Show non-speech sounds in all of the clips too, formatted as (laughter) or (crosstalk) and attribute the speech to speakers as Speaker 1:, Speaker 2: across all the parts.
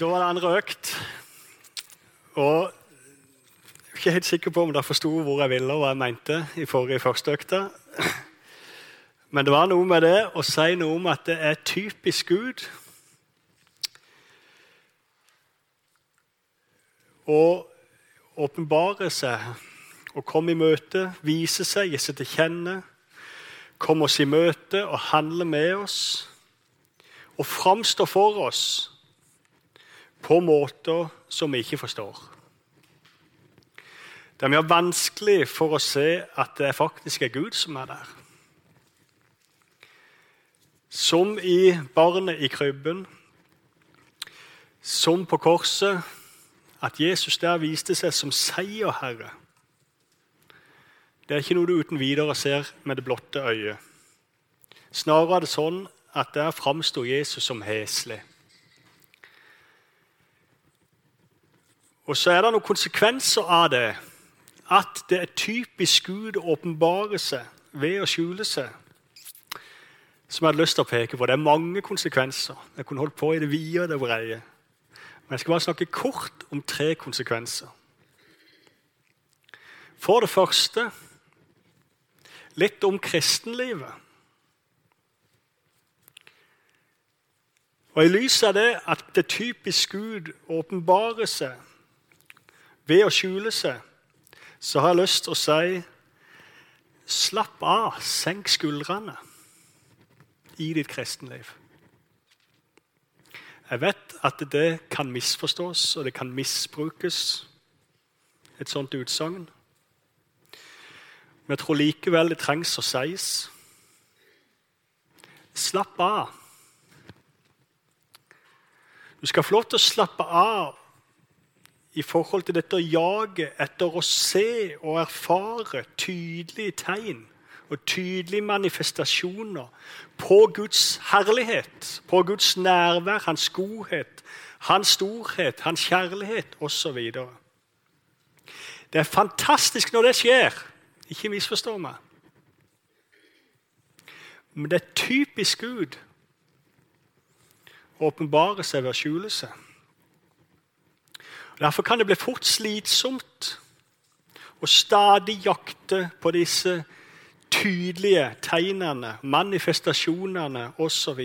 Speaker 1: Da var det andre økt. Og jeg er ikke helt sikker på om dere forsto hvor jeg ville og hva jeg mente i forrige første økta. Men det var noe med det å si noe om at det er typisk Gud å åpenbare seg og komme i møte, vise seg, gi seg til kjenne, komme oss i møte og handle med oss og framstå for oss på måter som vi ikke forstår. Det er mye vanskelig for å se at det faktisk er Gud som er der. Som i barnet i krybben, som på korset, at Jesus der viste seg som seierherre. Det er ikke noe du uten videre ser med det blotte øyet. Snarere er det sånn at der framsto Jesus som heslig. Og så er det noen konsekvenser av det. At det er typisk Gud å åpenbare seg ved å skjule seg. Som jeg hadde lyst til å peke på. Det er mange konsekvenser. Jeg kunne holdt på i det vide og det breie. Men jeg skal bare snakke kort om tre konsekvenser. For det første litt om kristenlivet. Og I lys av det at det typisk Gud åpenbarer seg ved å skjule seg, så har jeg lyst til å si slapp av, senk skuldrene i ditt kristenliv. Jeg vet at det kan misforstås og det kan misbrukes, et sånt utsagn. Men jeg tror likevel det trengs å sies. Slapp av. Du skal få lov til å slappe av i forhold til dette jaget etter å se og erfare tydelige tegn og tydelige manifestasjoner på Guds herlighet, på Guds nærvær, hans godhet, hans storhet, hans kjærlighet osv. Det er fantastisk når det skjer. Ikke misforstå meg. Men det er typisk Gud å åpenbare seg ved å skjule seg. Derfor kan det bli fort slitsomt å stadig jakte på disse tydelige tegnene, manifestasjonene osv.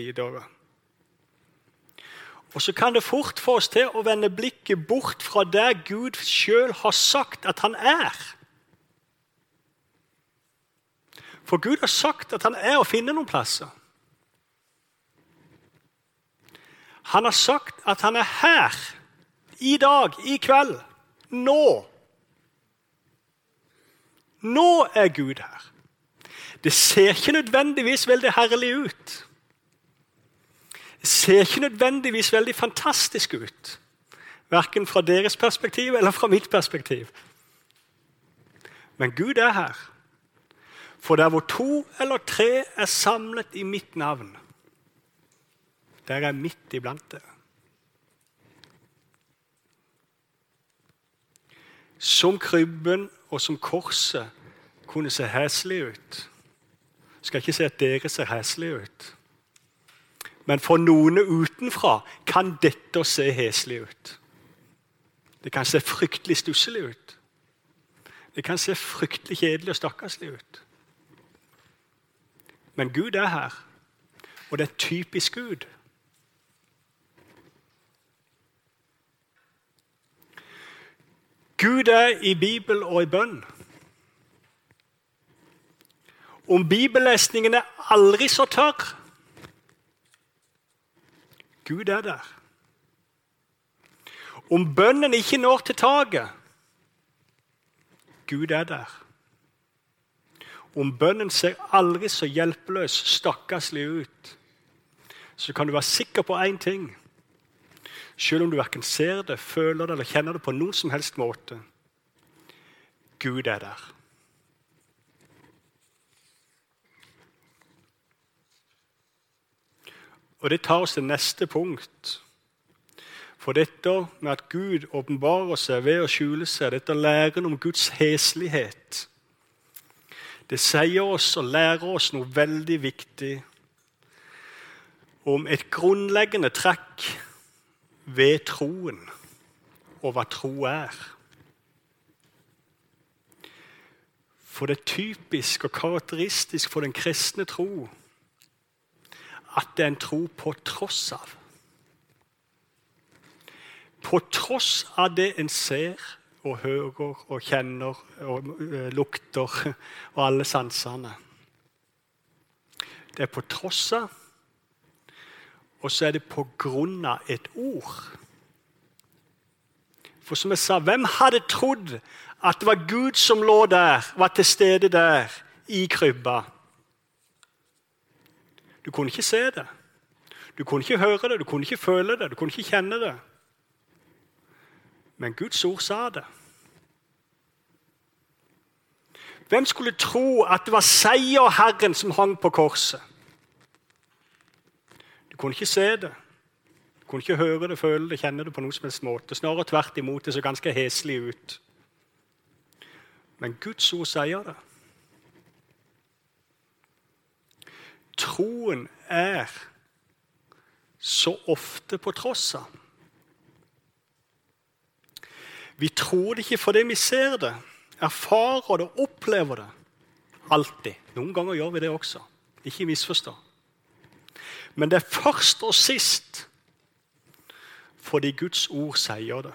Speaker 1: Og så kan det fort få oss til å vende blikket bort fra der Gud sjøl har sagt at han er. For Gud har sagt at han er å finne noen plasser. Han har sagt at han er her. I dag, i kveld. Nå. Nå er Gud her. Det ser ikke nødvendigvis veldig herlig ut. Det ser ikke nødvendigvis veldig fantastisk ut. Verken fra deres perspektiv eller fra mitt perspektiv. Men Gud er her. For der hvor to eller tre er samlet i mitt navn, der er jeg midt iblant dere. Som krybben og som korset kunne se heslig ut. Jeg skal ikke si at dere ser heslige ut. Men for noen utenfra kan dette se heslig ut. Det kan se fryktelig stusslig ut. Det kan se fryktelig kjedelig og stakkarslig ut. Men Gud er her, og det er typisk Gud. Gud er i Bibel og i bønn. Om bibellesningen er aldri så tørr Gud er der. Om bønnen ikke når til taket Gud er der. Om bønnen ser aldri så hjelpeløs, stakkarslig ut, så kan du være sikker på én ting. Selv om du verken ser det, føler det eller kjenner det på noen som helst måte. Gud er der. Og Det tar oss til neste punkt. For dette med at Gud åpenbarer seg ved å skjule seg, dette læren om Guds heslighet, det sier oss og lærer oss noe veldig viktig om et grunnleggende trekk ved troen og hva tro er. For det er typisk og karakteristisk for den kristne tro at det er en tro på tross av. På tross av det en ser og hører og kjenner og uh, lukter og alle sansene. Det er på tross av, og så er det på grunn av et ord. For som jeg sa, hvem hadde trodd at det var Gud som lå der, var til stede der, i krybba? Du kunne ikke se det. Du kunne ikke høre det, du kunne ikke føle det, du kunne ikke kjenne det. Men Guds ord sa det. Hvem skulle tro at det var seierherren som hang på korset? Du kunne ikke se det. Du kunne ikke høre det, føle det, kjenne det på noen som helst måte. Snarere tvert imot. Det så ganske heslig ut. Men Guds ord sier det. Troen er så ofte på tross av. Vi tror det ikke fordi vi ser det, erfarer det, opplever det. Alltid. Noen ganger gjør vi det også. Ikke misforstå. Men det er først og sist fordi Guds ord sier det.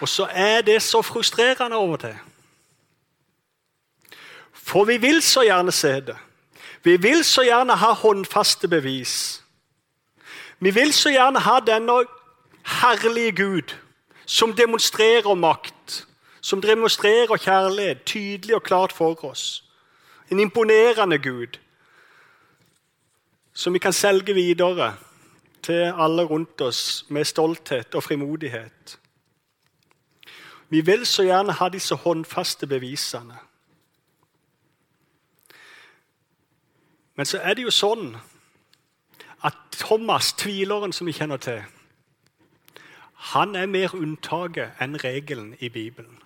Speaker 1: Og så er det så frustrerende over det. For vi vil så gjerne se det. Vi vil så gjerne ha håndfaste bevis. Vi vil så gjerne ha denne herlige Gud som demonstrerer makt, som demonstrerer kjærlighet tydelig og klart for oss. En imponerende Gud som vi kan selge videre til alle rundt oss med stolthet og frimodighet. Vi vil så gjerne ha disse håndfaste bevisene. Men så er det jo sånn at Thomas, tvileren som vi kjenner til, han er mer unntaket enn regelen i Bibelen.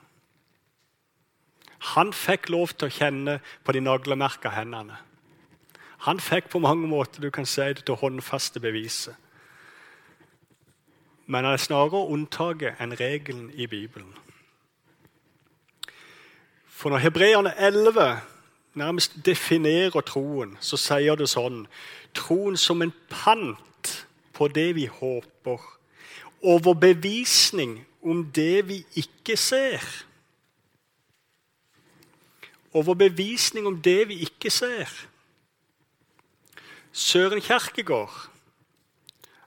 Speaker 1: Han fikk lov til å kjenne på de naglemerka hendene. Han fikk på mange måter du kan si det til håndfaste beviset. Men han er snarere unntaket enn regelen i Bibelen. For når Hebreerne 11 nærmest definerer troen, så sier det sånn Troen som en pant på det vi håper overbevisning om det vi ikke ser. Overbevisning om det vi ikke ser. Søren Kjerkegaard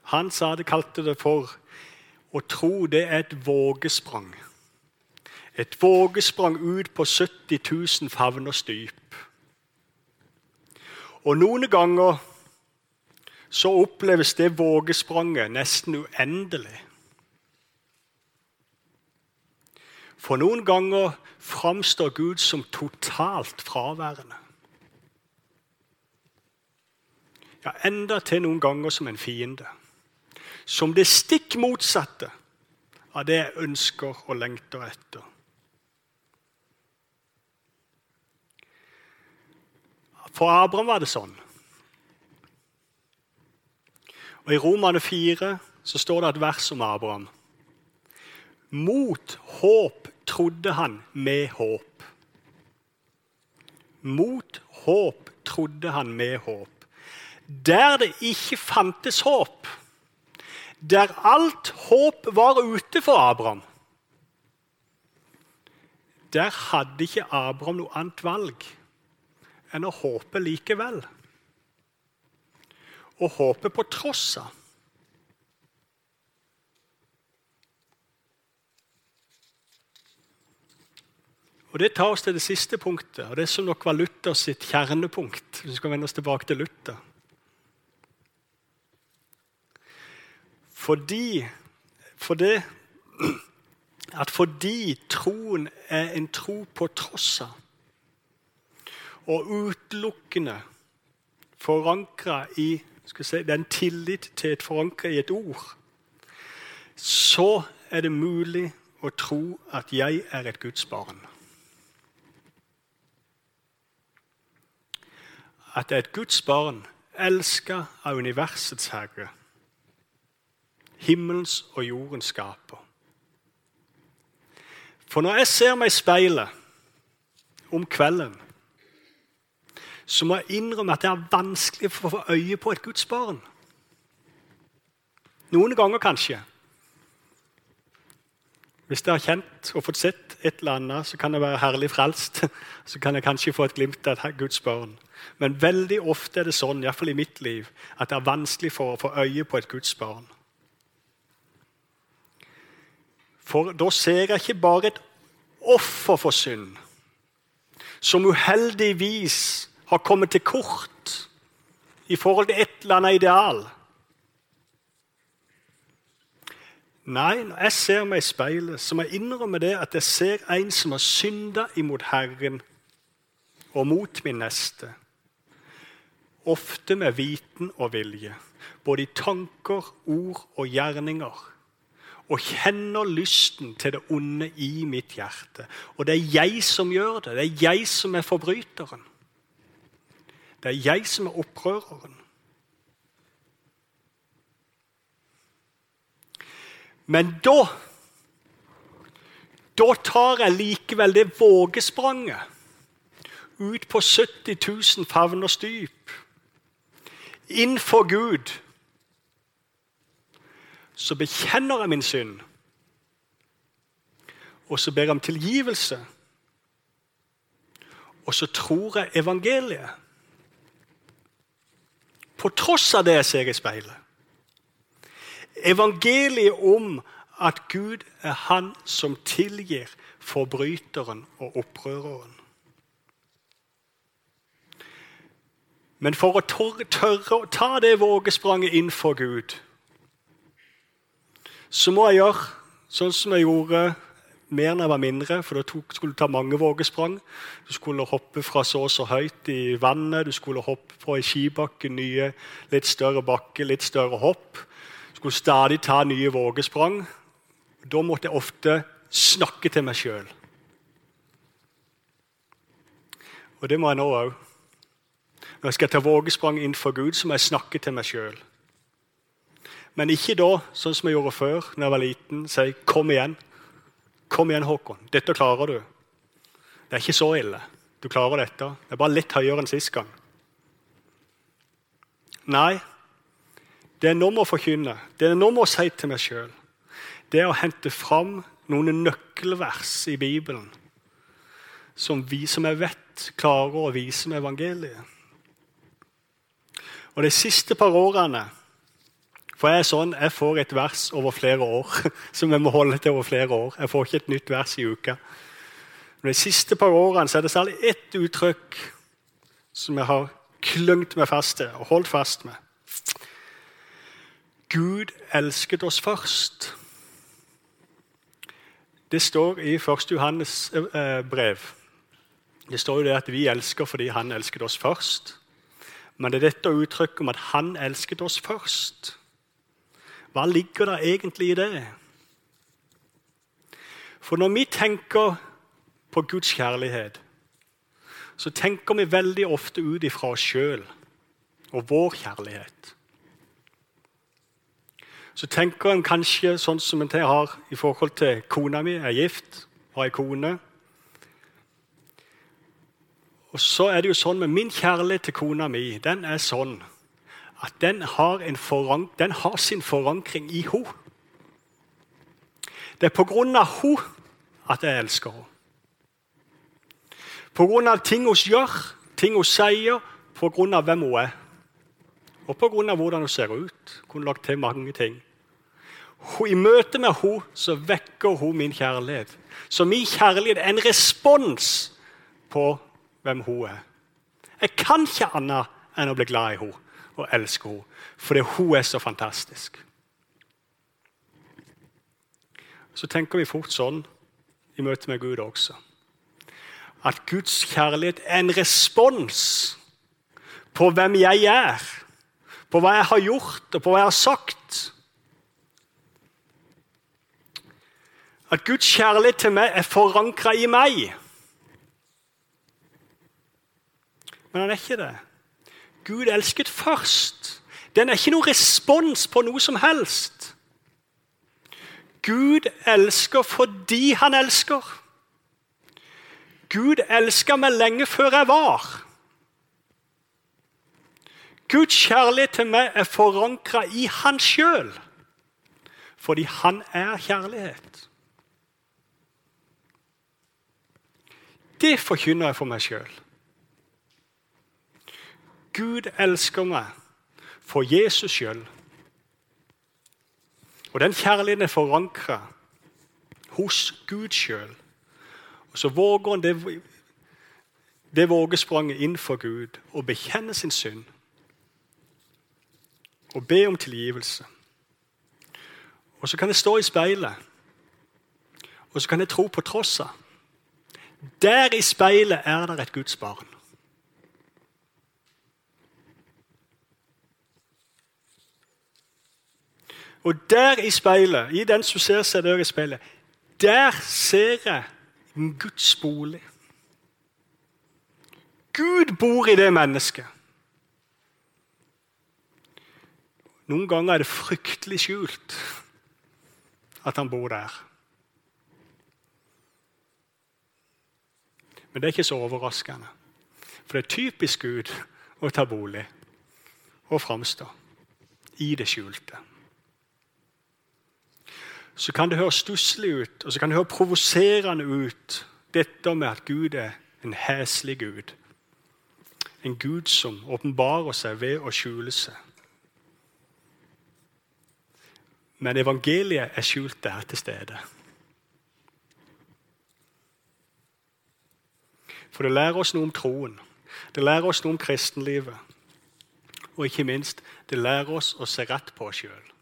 Speaker 1: han sa det, kalte det for å tro det er et vågesprang. Et vågesprang ut på 70 000 favners dyp. Og noen ganger så oppleves det vågespranget nesten uendelig. For noen ganger framstår Gud som totalt fraværende. Ja, enda til noen ganger som en fiende. Som det stikk motsatte av det jeg ønsker og lengter etter. For Abraham var det sånn. Og I Romane 4 så står det et vers om Abraham. Mot håp trodde han med håp. Mot håp trodde han med håp. Der det ikke fantes håp, der alt håp var ute for Abraham, der hadde ikke Abraham noe annet valg enn å håpe likevel. Og håpe på tross av. Og Det tar oss til det siste punktet, og det som nok var Luther sitt kjernepunkt. vi skal vende oss tilbake til Luther. Fordi, fordi at fordi troen er en tro på tross av, og utelukkende forankra i si, den tillit til et forankra i et ord, så er det mulig å tro at jeg er et Guds barn. at det er et Guds barn, elska av universets herre, himmelens og jordens skaper. For når jeg ser meg i speilet om kvelden, så må jeg innrømme at det er vanskelig for å få øye på et Guds barn. Noen ganger kanskje. Hvis jeg har kjent og fått sett et eller annet, så kan jeg være herlig frelst. (laughs) Så kan jeg kanskje få et glimt av et Guds barn. Men veldig ofte er det sånn, iallfall i mitt liv, at det er vanskelig for å få øye på et Guds barn. For da ser jeg ikke bare et offer for synd, som uheldigvis har kommet til kort i forhold til et eller annet ideal. Nei, når jeg ser meg i speilet, så må jeg innrømme det at jeg ser en som har synda imot Herren og mot min neste. Ofte med viten og vilje, både i tanker, ord og gjerninger og kjenner lysten til det onde i mitt hjerte. Og det er jeg som gjør det. Det er jeg som er forbryteren. Det er jeg som er opprøreren. Men da Da tar jeg likevel det vågespranget ut på 70 000 favners dyp, innenfor Gud så bekjenner jeg min synd. Og så ber jeg om tilgivelse. Og så tror jeg evangeliet. På tross av det jeg ser i speilet. Evangeliet om at Gud er Han som tilgir forbryteren og opprøreren. Men for å tørre å ta det vågespranget inn for Gud så må jeg gjøre sånn som jeg gjorde mer når jeg var mindre. For da skulle du ta mange vågesprang. Du skulle hoppe fra så og så høyt i vannet. Du skulle hoppe på ei skibakke, nye, litt større bakke, litt større hopp. Du skulle stadig ta nye vågesprang. Da måtte jeg ofte snakke til meg sjøl. Og det må jeg nå òg. Når jeg skal ta vågesprang innenfor Gud, så må jeg snakke til meg sjøl. Men ikke da, sånn som jeg gjorde før da jeg var liten. Si 'kom igjen'. Kom igjen, Håkon. Dette klarer du. Det er ikke så ille. Du klarer dette. Det er bare litt høyere enn sist gang. Nei, det er nå må forkynne. Det er nå må si til meg sjøl. Det er å hente fram noen nøkkelvers i Bibelen som vi som jeg vet klarer å vise med evangeliet. Og De siste par årene for jeg er sånn, jeg får et vers over flere år (laughs) som jeg må holde til over flere år. Jeg får ikke et nytt vers i uka. Men De siste par årene så er det særlig ett uttrykk som jeg har klungt meg fast til og holdt fast med. Gud elsket oss først. Det står i 1. Johannes eh, brev. Det står jo det at vi elsker fordi han elsket oss først. Men det er dette uttrykket om at han elsket oss først. Hva ligger der egentlig i det? For når vi tenker på Guds kjærlighet, så tenker vi veldig ofte ut ifra oss sjøl og vår kjærlighet. Så tenker en kanskje sånn som en har i forhold til kona mi. Er gift, har ei kone. Og så er det jo sånn med min kjærlighet til kona mi. Den er sånn at den har, den har sin forankring i henne. Det er på grunn av henne at jeg elsker henne. På grunn av ting hun gjør, ting hun sier, på grunn av hvem hun er. Og på grunn av hvordan hun ser ut. Hun lagt til mange ting. I møte med henne så vekker hun min kjærlighet. Så min kjærlighet er en respons på hvem hun er. Jeg kan ikke annet enn å bli glad i henne og elsker henne. Fordi hun er så fantastisk. Så tenker vi fort sånn i møte med Gud også. At Guds kjærlighet er en respons på hvem jeg er, på hva jeg har gjort og på hva jeg har sagt. At Guds kjærlighet til meg er forankra i meg. Men han er ikke det. Gud elsket først. Den er ikke noen respons på noe som helst. Gud elsker fordi han elsker. Gud elska meg lenge før jeg var. Guds kjærlighet til meg er forankra i Han sjøl, fordi Han er kjærlighet. Det forkynner jeg for meg sjøl. Gud elsker meg for Jesus sjøl. Og den kjærligheten er forankra hos Gud sjøl. Og så våger han det, det vågespranget inn for Gud og bekjenne sin synd. Og be om tilgivelse. Og så kan jeg stå i speilet, og så kan jeg tro på tross av. Der i speilet er det et Guds barn. Og der i speilet, i den som ser seg der i speilet, der ser jeg en Guds bolig. Gud bor i det mennesket. Noen ganger er det fryktelig skjult at han bor der. Men det er ikke så overraskende. For det er typisk Gud å ta bolig og framstå i det skjulte så kan det høres stusslig ut og så kan det høres provoserende ut, dette med at Gud er en heslig Gud. En Gud som åpenbarer seg ved å skjule seg. Men evangeliet er skjult der til stede. For det lærer oss noe om troen. Det lærer oss noe om kristenlivet. Og ikke minst, det lærer oss å se rett på oss sjøl.